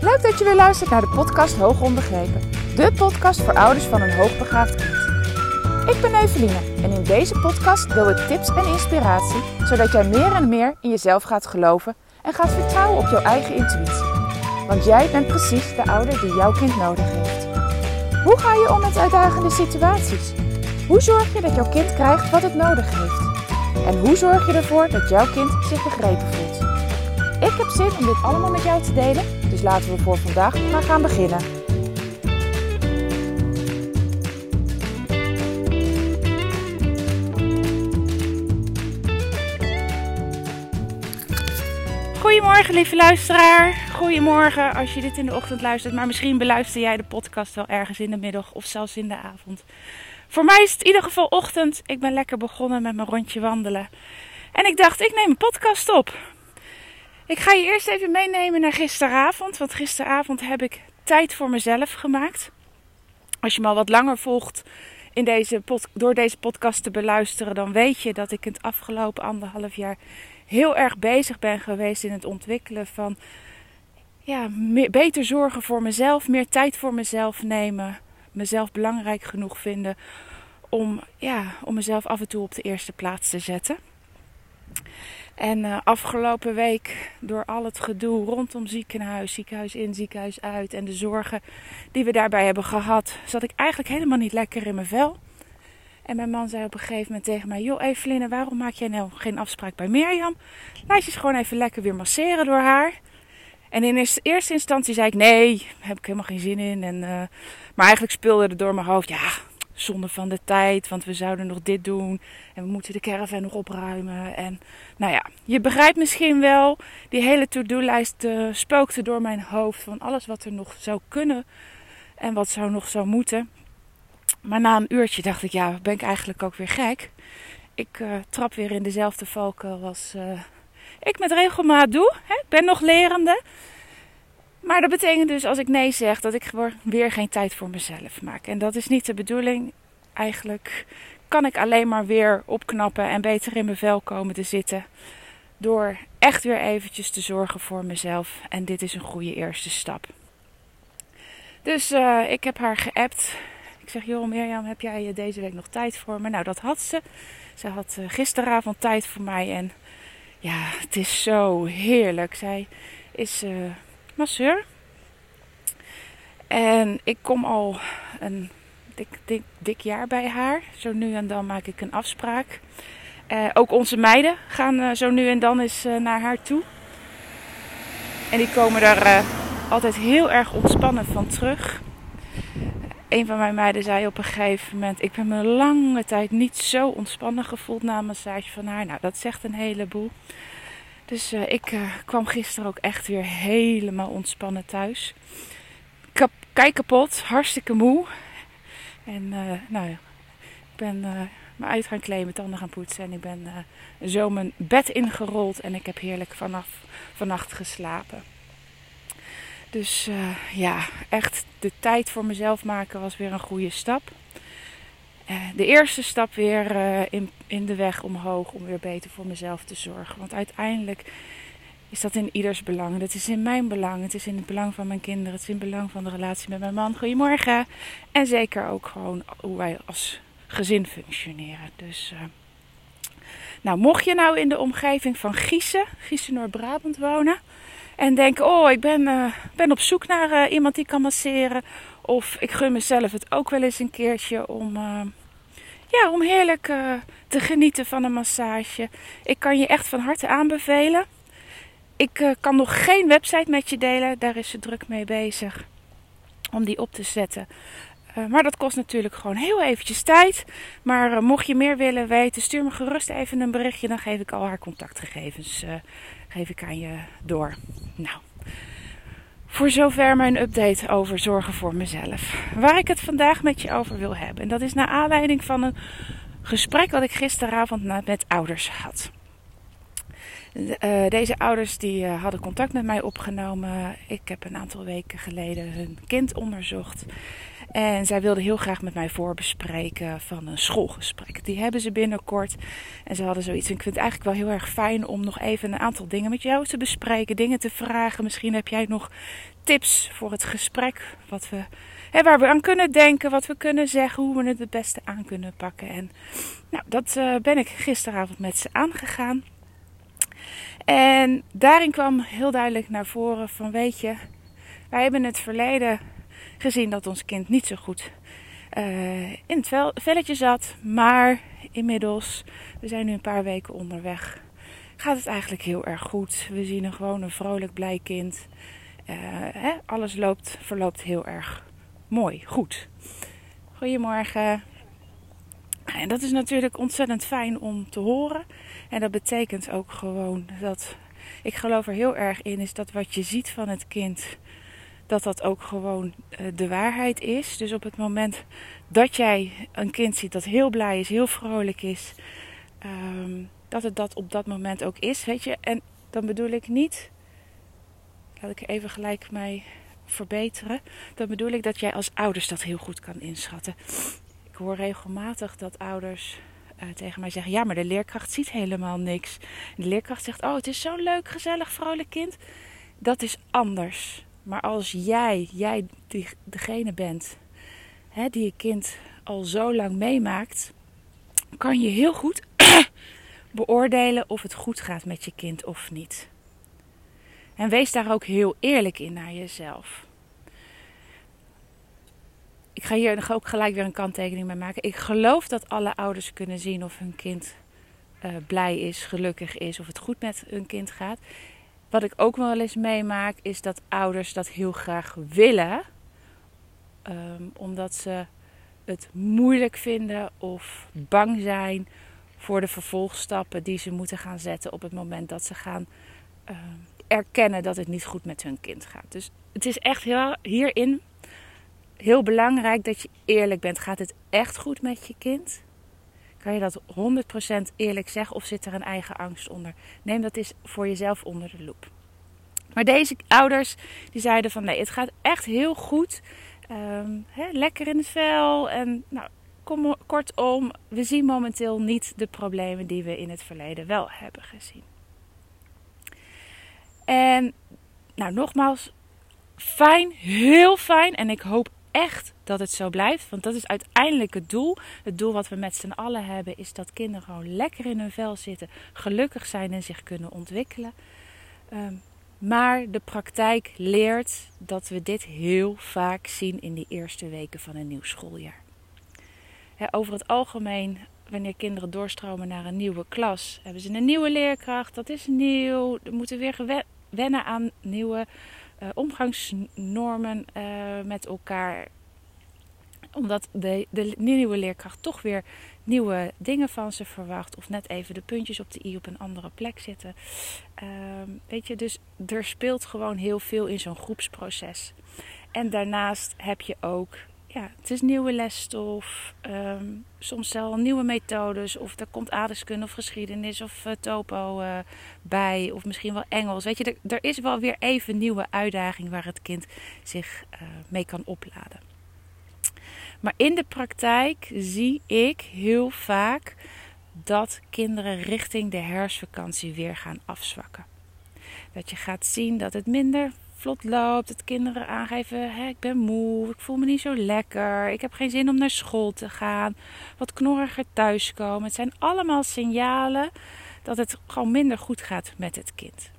Leuk dat je weer luistert naar de podcast Hoog Onbegrepen. De podcast voor ouders van een hoogbegaafd kind. Ik ben Eveline en in deze podcast deel ik tips en inspiratie... zodat jij meer en meer in jezelf gaat geloven en gaat vertrouwen op jouw eigen intuïtie. Want jij bent precies de ouder die jouw kind nodig heeft. Hoe ga je om met uitdagende situaties? Hoe zorg je dat jouw kind krijgt wat het nodig heeft? En hoe zorg je ervoor dat jouw kind zich begrepen voelt? Om dit allemaal met jou te delen, dus laten we voor vandaag maar gaan beginnen. Goedemorgen, lieve luisteraar. Goedemorgen als je dit in de ochtend luistert, maar misschien beluister jij de podcast wel ergens in de middag of zelfs in de avond. Voor mij is het in ieder geval ochtend. Ik ben lekker begonnen met mijn rondje wandelen. En ik dacht, ik neem een podcast op. Ik ga je eerst even meenemen naar gisteravond. Want gisteravond heb ik tijd voor mezelf gemaakt. Als je me al wat langer volgt in deze door deze podcast te beluisteren, dan weet je dat ik het afgelopen anderhalf jaar heel erg bezig ben geweest in het ontwikkelen van ja, beter zorgen voor mezelf, meer tijd voor mezelf nemen, mezelf belangrijk genoeg vinden om, ja, om mezelf af en toe op de eerste plaats te zetten. En uh, afgelopen week, door al het gedoe rondom ziekenhuis, ziekenhuis in, ziekenhuis uit en de zorgen die we daarbij hebben gehad, zat ik eigenlijk helemaal niet lekker in mijn vel. En mijn man zei op een gegeven moment tegen mij: Joh, Eveline, waarom maak jij nou geen afspraak bij Mirjam? Laat je gewoon even lekker weer masseren door haar. En in eerste instantie zei ik: Nee, heb ik helemaal geen zin in. En, uh, maar eigenlijk speelde er door mijn hoofd: Ja, zonde van de tijd, want we zouden nog dit doen en we moeten de caravan nog opruimen. En nou ja, je begrijpt misschien wel, die hele to-do-lijst uh, spookte door mijn hoofd van alles wat er nog zou kunnen en wat zou nog zou moeten. Maar na een uurtje dacht ik, ja, ben ik eigenlijk ook weer gek. Ik uh, trap weer in dezelfde valkuil als uh, ik met regelmaat doe. Hè? Ik ben nog lerende. Maar dat betekent dus als ik nee zeg dat ik weer geen tijd voor mezelf maak. En dat is niet de bedoeling. Eigenlijk kan ik alleen maar weer opknappen en beter in mijn vel komen te zitten. Door echt weer eventjes te zorgen voor mezelf. En dit is een goede eerste stap. Dus uh, ik heb haar geappt. Ik zeg, joh Mirjam, heb jij deze week nog tijd voor me? Nou, dat had ze. Ze had uh, gisteravond tijd voor mij. En ja, het is zo heerlijk. Zij is... En ik kom al een dik, dik, dik jaar bij haar. Zo nu en dan maak ik een afspraak. Uh, ook onze meiden gaan uh, zo nu en dan eens uh, naar haar toe. En die komen daar altijd heel erg ontspannen van terug. Een van mijn meiden zei op een gegeven moment: Ik ben me lange tijd niet zo ontspannen gevoeld na een massage van haar. Nou, dat zegt een heleboel. Dus uh, ik uh, kwam gisteren ook echt weer helemaal ontspannen thuis. Kijk kapot, hartstikke moe. En uh, nou ja, ik ben me uit gaan kleden, tanden gaan poetsen. En ik ben zo mijn bed ingerold. En ik heb heerlijk vanaf vannacht geslapen. Dus ja, echt de tijd voor mezelf maken was weer een goede stap. De eerste stap weer in in de weg omhoog om weer beter voor mezelf te zorgen. Want uiteindelijk is dat in ieders belang. Het is in mijn belang. Het is in het belang van mijn kinderen. Het is in het belang van de relatie met mijn man. Goedemorgen. En zeker ook gewoon hoe wij als gezin functioneren. Dus, uh, nou, mocht je nou in de omgeving van Gießen, Gießen Noord-Brabant wonen. En denken, oh, ik ben, ben op zoek naar iemand die kan masseren. Of ik gun mezelf het ook wel eens een keertje om ja, om heerlijk uh, te genieten van een massage. Ik kan je echt van harte aanbevelen. Ik uh, kan nog geen website met je delen, daar is ze druk mee bezig om die op te zetten. Uh, maar dat kost natuurlijk gewoon heel eventjes tijd. Maar mocht je meer willen weten, stuur me gerust even een berichtje. Dan geef ik al haar contactgegevens geef ik aan je door. Nou, voor zover mijn update over zorgen voor mezelf. Waar ik het vandaag met je over wil hebben. En dat is naar aanleiding van een gesprek wat ik gisteravond met ouders had. Uh, deze ouders die uh, hadden contact met mij opgenomen. Ik heb een aantal weken geleden hun kind onderzocht. En zij wilden heel graag met mij voorbespreken van een schoolgesprek. Die hebben ze binnenkort. En ze hadden zoiets. En ik vind het eigenlijk wel heel erg fijn om nog even een aantal dingen met jou te bespreken. Dingen te vragen. Misschien heb jij nog tips voor het gesprek. Wat we, hè, waar we aan kunnen denken. Wat we kunnen zeggen. Hoe we het het beste aan kunnen pakken. En nou, dat uh, ben ik gisteravond met ze aangegaan. En daarin kwam heel duidelijk naar voren van weet je, wij hebben het verleden gezien dat ons kind niet zo goed uh, in het vel, velletje zat. Maar inmiddels, we zijn nu een paar weken onderweg, gaat het eigenlijk heel erg goed. We zien een gewoon een vrolijk, blij kind. Uh, hè, alles loopt, verloopt heel erg mooi, goed. Goedemorgen. En dat is natuurlijk ontzettend fijn om te horen. En dat betekent ook gewoon dat ik geloof er heel erg in is dat wat je ziet van het kind, dat dat ook gewoon eh, de waarheid is. Dus op het moment dat jij een kind ziet dat heel blij is, heel vrolijk is, um, dat het dat op dat moment ook is, weet je. En dan bedoel ik niet, laat ik even gelijk mij verbeteren. Dan bedoel ik dat jij als ouders dat heel goed kan inschatten. Ik hoor regelmatig dat ouders uh, tegen mij zeggen: Ja, maar de leerkracht ziet helemaal niks. de leerkracht zegt: Oh, het is zo'n leuk, gezellig, vrolijk kind. Dat is anders. Maar als jij, jij die, degene bent hè, die je kind al zo lang meemaakt, kan je heel goed beoordelen of het goed gaat met je kind of niet. En wees daar ook heel eerlijk in naar jezelf. Ik ga hier ook gelijk weer een kanttekening bij maken. Ik geloof dat alle ouders kunnen zien of hun kind uh, blij is, gelukkig is, of het goed met hun kind gaat. Wat ik ook wel eens meemaak, is dat ouders dat heel graag willen, um, omdat ze het moeilijk vinden of bang zijn voor de vervolgstappen die ze moeten gaan zetten op het moment dat ze gaan uh, erkennen dat het niet goed met hun kind gaat. Dus het is echt heel, hierin heel belangrijk dat je eerlijk bent. Gaat het echt goed met je kind? Kan je dat 100% eerlijk zeggen of zit er een eigen angst onder? Neem dat eens voor jezelf onder de loep. Maar deze ouders die zeiden van nee, het gaat echt heel goed. Um, lekker in het vel. En nou, kom, kortom, we zien momenteel niet de problemen die we in het verleden wel hebben gezien. En nou, nogmaals, fijn, heel fijn. En ik hoop echt dat het zo blijft. Want dat is uiteindelijk het doel. Het doel wat we met z'n allen hebben is dat kinderen gewoon lekker in hun vel zitten, gelukkig zijn en zich kunnen ontwikkelen. Um, maar de praktijk leert dat we dit heel vaak zien in de eerste weken van een nieuw schooljaar. over het algemeen, wanneer kinderen doorstromen naar een nieuwe klas, hebben ze een nieuwe leerkracht. Dat is nieuw. Er moeten weer wennen aan nieuwe uh, omgangsnormen uh, met elkaar. Omdat de, de nieuwe leerkracht toch weer nieuwe dingen van ze verwacht. Of net even de puntjes op de i op een andere plek zitten. Uh, weet je, dus er speelt gewoon heel veel in zo'n groepsproces. En daarnaast heb je ook, ja, het is nieuwe lesstof. Um, soms wel nieuwe methodes. Of er komt aardeskunde of geschiedenis of uh, topo uh, bij. Of misschien wel Engels. Weet je, er, is wel weer even nieuwe uitdaging waar het kind zich uh, mee kan opladen. Maar in de praktijk zie ik heel vaak dat kinderen richting de herfstvakantie weer gaan afzwakken. Dat je gaat zien dat het minder vlot loopt. Dat kinderen aangeven: Hé, ik ben moe, ik voel me niet zo lekker, ik heb geen zin om naar school te gaan. Wat knorriger thuiskomen. Het zijn allemaal signalen dat het gewoon minder goed gaat met het kind.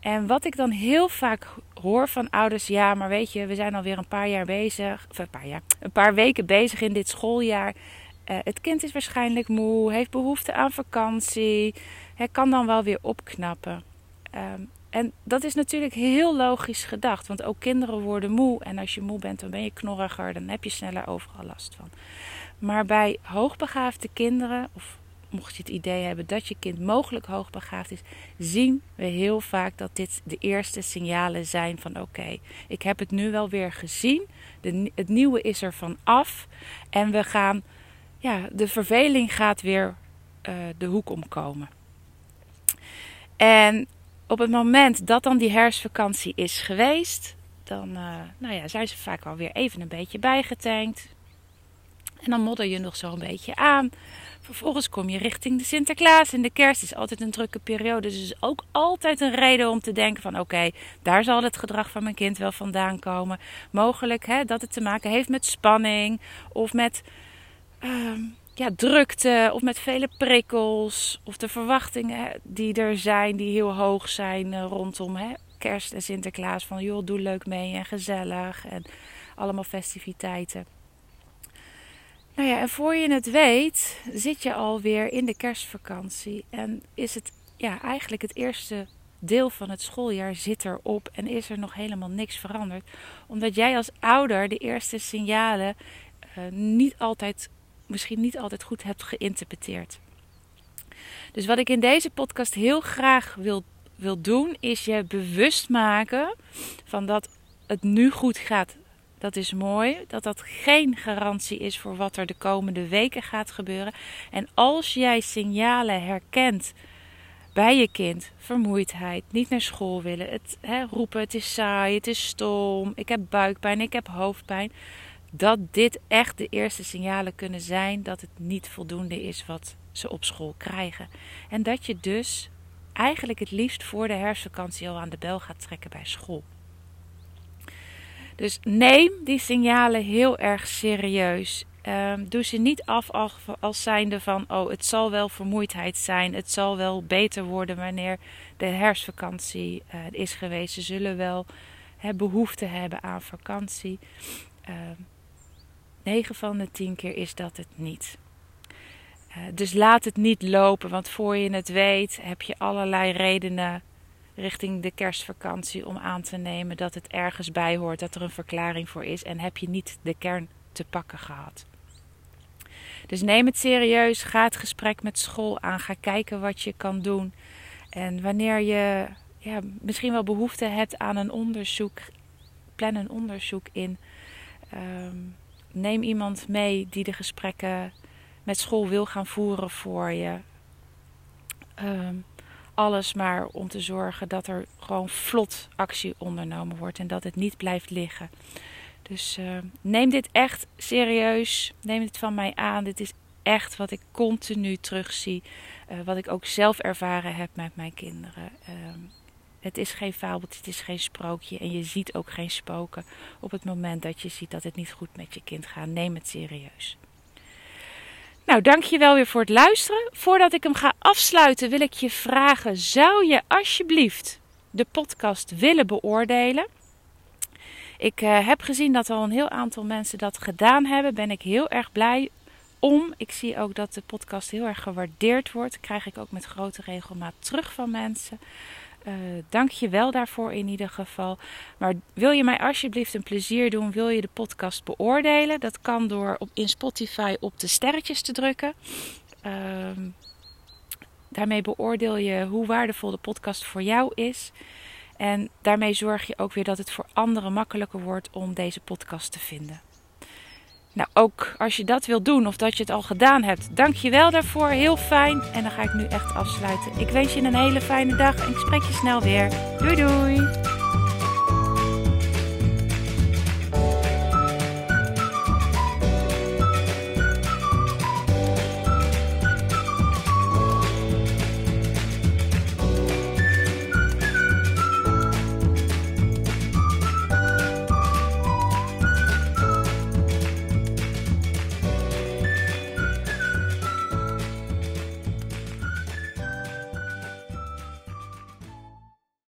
En wat ik dan heel vaak hoor van ouders, ja, maar weet je, we zijn alweer een paar jaar bezig, of een paar jaar, een paar weken bezig in dit schooljaar. Uh, het kind is waarschijnlijk moe, heeft behoefte aan vakantie, hij kan dan wel weer opknappen. Um, en dat is natuurlijk heel logisch gedacht, want ook kinderen worden moe. En als je moe bent, dan ben je knorriger, dan heb je sneller overal last van. Maar bij hoogbegaafde kinderen, of mocht je het idee hebben dat je kind mogelijk hoogbegaafd is, zien we heel vaak dat dit de eerste signalen zijn van oké, ik heb het nu wel weer gezien. De, het nieuwe is er van af. En we gaan, ja, de verveling gaat weer uh, de hoek omkomen. En op het moment dat dan die herfstvakantie is geweest, dan uh, nou ja, zijn ze vaak alweer even een beetje bijgetankt. En dan modder je nog zo een beetje aan. Vervolgens kom je richting de Sinterklaas en de kerst is altijd een drukke periode. Dus is ook altijd een reden om te denken van oké, daar zal het gedrag van mijn kind wel vandaan komen. Mogelijk hè, dat het te maken heeft met spanning of met uh, ja, drukte of met vele prikkels. Of de verwachtingen die er zijn, die heel hoog zijn uh, rondom hè, kerst en Sinterklaas. Van joh, doe leuk mee en gezellig en allemaal festiviteiten. Nou ja, en voor je het weet, zit je alweer in de kerstvakantie. En is het ja, eigenlijk het eerste deel van het schooljaar zit erop en is er nog helemaal niks veranderd. Omdat jij als ouder de eerste signalen uh, niet altijd, misschien niet altijd goed hebt geïnterpreteerd. Dus wat ik in deze podcast heel graag wil, wil doen, is je bewust maken van dat het nu goed gaat dat is mooi. Dat dat geen garantie is voor wat er de komende weken gaat gebeuren. En als jij signalen herkent bij je kind, vermoeidheid, niet naar school willen, het roepen, het is saai, het is stom, ik heb buikpijn, ik heb hoofdpijn. Dat dit echt de eerste signalen kunnen zijn dat het niet voldoende is wat ze op school krijgen. En dat je dus eigenlijk het liefst voor de herfstvakantie al aan de bel gaat trekken bij school. Dus neem die signalen heel erg serieus. Um, doe ze niet af als zijnde van, oh, het zal wel vermoeidheid zijn. Het zal wel beter worden wanneer de herfstvakantie uh, is geweest. Ze zullen wel behoefte hebben aan vakantie. Ehm, 9 van de 10 keer is dat het niet. Uh, dus laat het niet lopen, want voor je het weet heb je allerlei redenen richting de kerstvakantie om aan te nemen dat het ergens bij hoort, dat er een verklaring voor is en heb je niet de kern te pakken gehad. Dus neem het serieus, ga het gesprek met school aan, ga kijken wat je kan doen. En wanneer je ja, misschien wel behoefte hebt aan een onderzoek, plan een onderzoek in. Um, neem iemand mee die de gesprekken met school wil gaan voeren voor je. Um, alles maar om te zorgen dat er gewoon vlot actie ondernomen wordt en dat het niet blijft liggen. Dus uh, neem dit echt serieus. Neem dit van mij aan. Dit is echt wat ik continu terugzie. Uh, wat ik ook zelf ervaren heb met mijn kinderen. Uh, het is geen fabeltje, het is geen sprookje. En je ziet ook geen spoken op het moment dat je ziet dat het niet goed met je kind gaat. Neem het serieus. Nou, dankjewel weer voor het luisteren. Voordat ik hem ga afsluiten, wil ik je vragen: zou je alsjeblieft de podcast willen beoordelen? Ik uh, heb gezien dat al een heel aantal mensen dat gedaan hebben. Ben ik heel erg blij om. Ik zie ook dat de podcast heel erg gewaardeerd wordt. krijg ik ook met grote regelmaat terug van mensen. Uh, dank je wel daarvoor in ieder geval. Maar wil je mij alsjeblieft een plezier doen? Wil je de podcast beoordelen? Dat kan door op, in Spotify op de sterretjes te drukken. Uh, daarmee beoordeel je hoe waardevol de podcast voor jou is. En daarmee zorg je ook weer dat het voor anderen makkelijker wordt om deze podcast te vinden. Nou, ook als je dat wilt doen of dat je het al gedaan hebt, dank je wel daarvoor. Heel fijn. En dan ga ik nu echt afsluiten. Ik wens je een hele fijne dag en ik spreek je snel weer. Doei doei!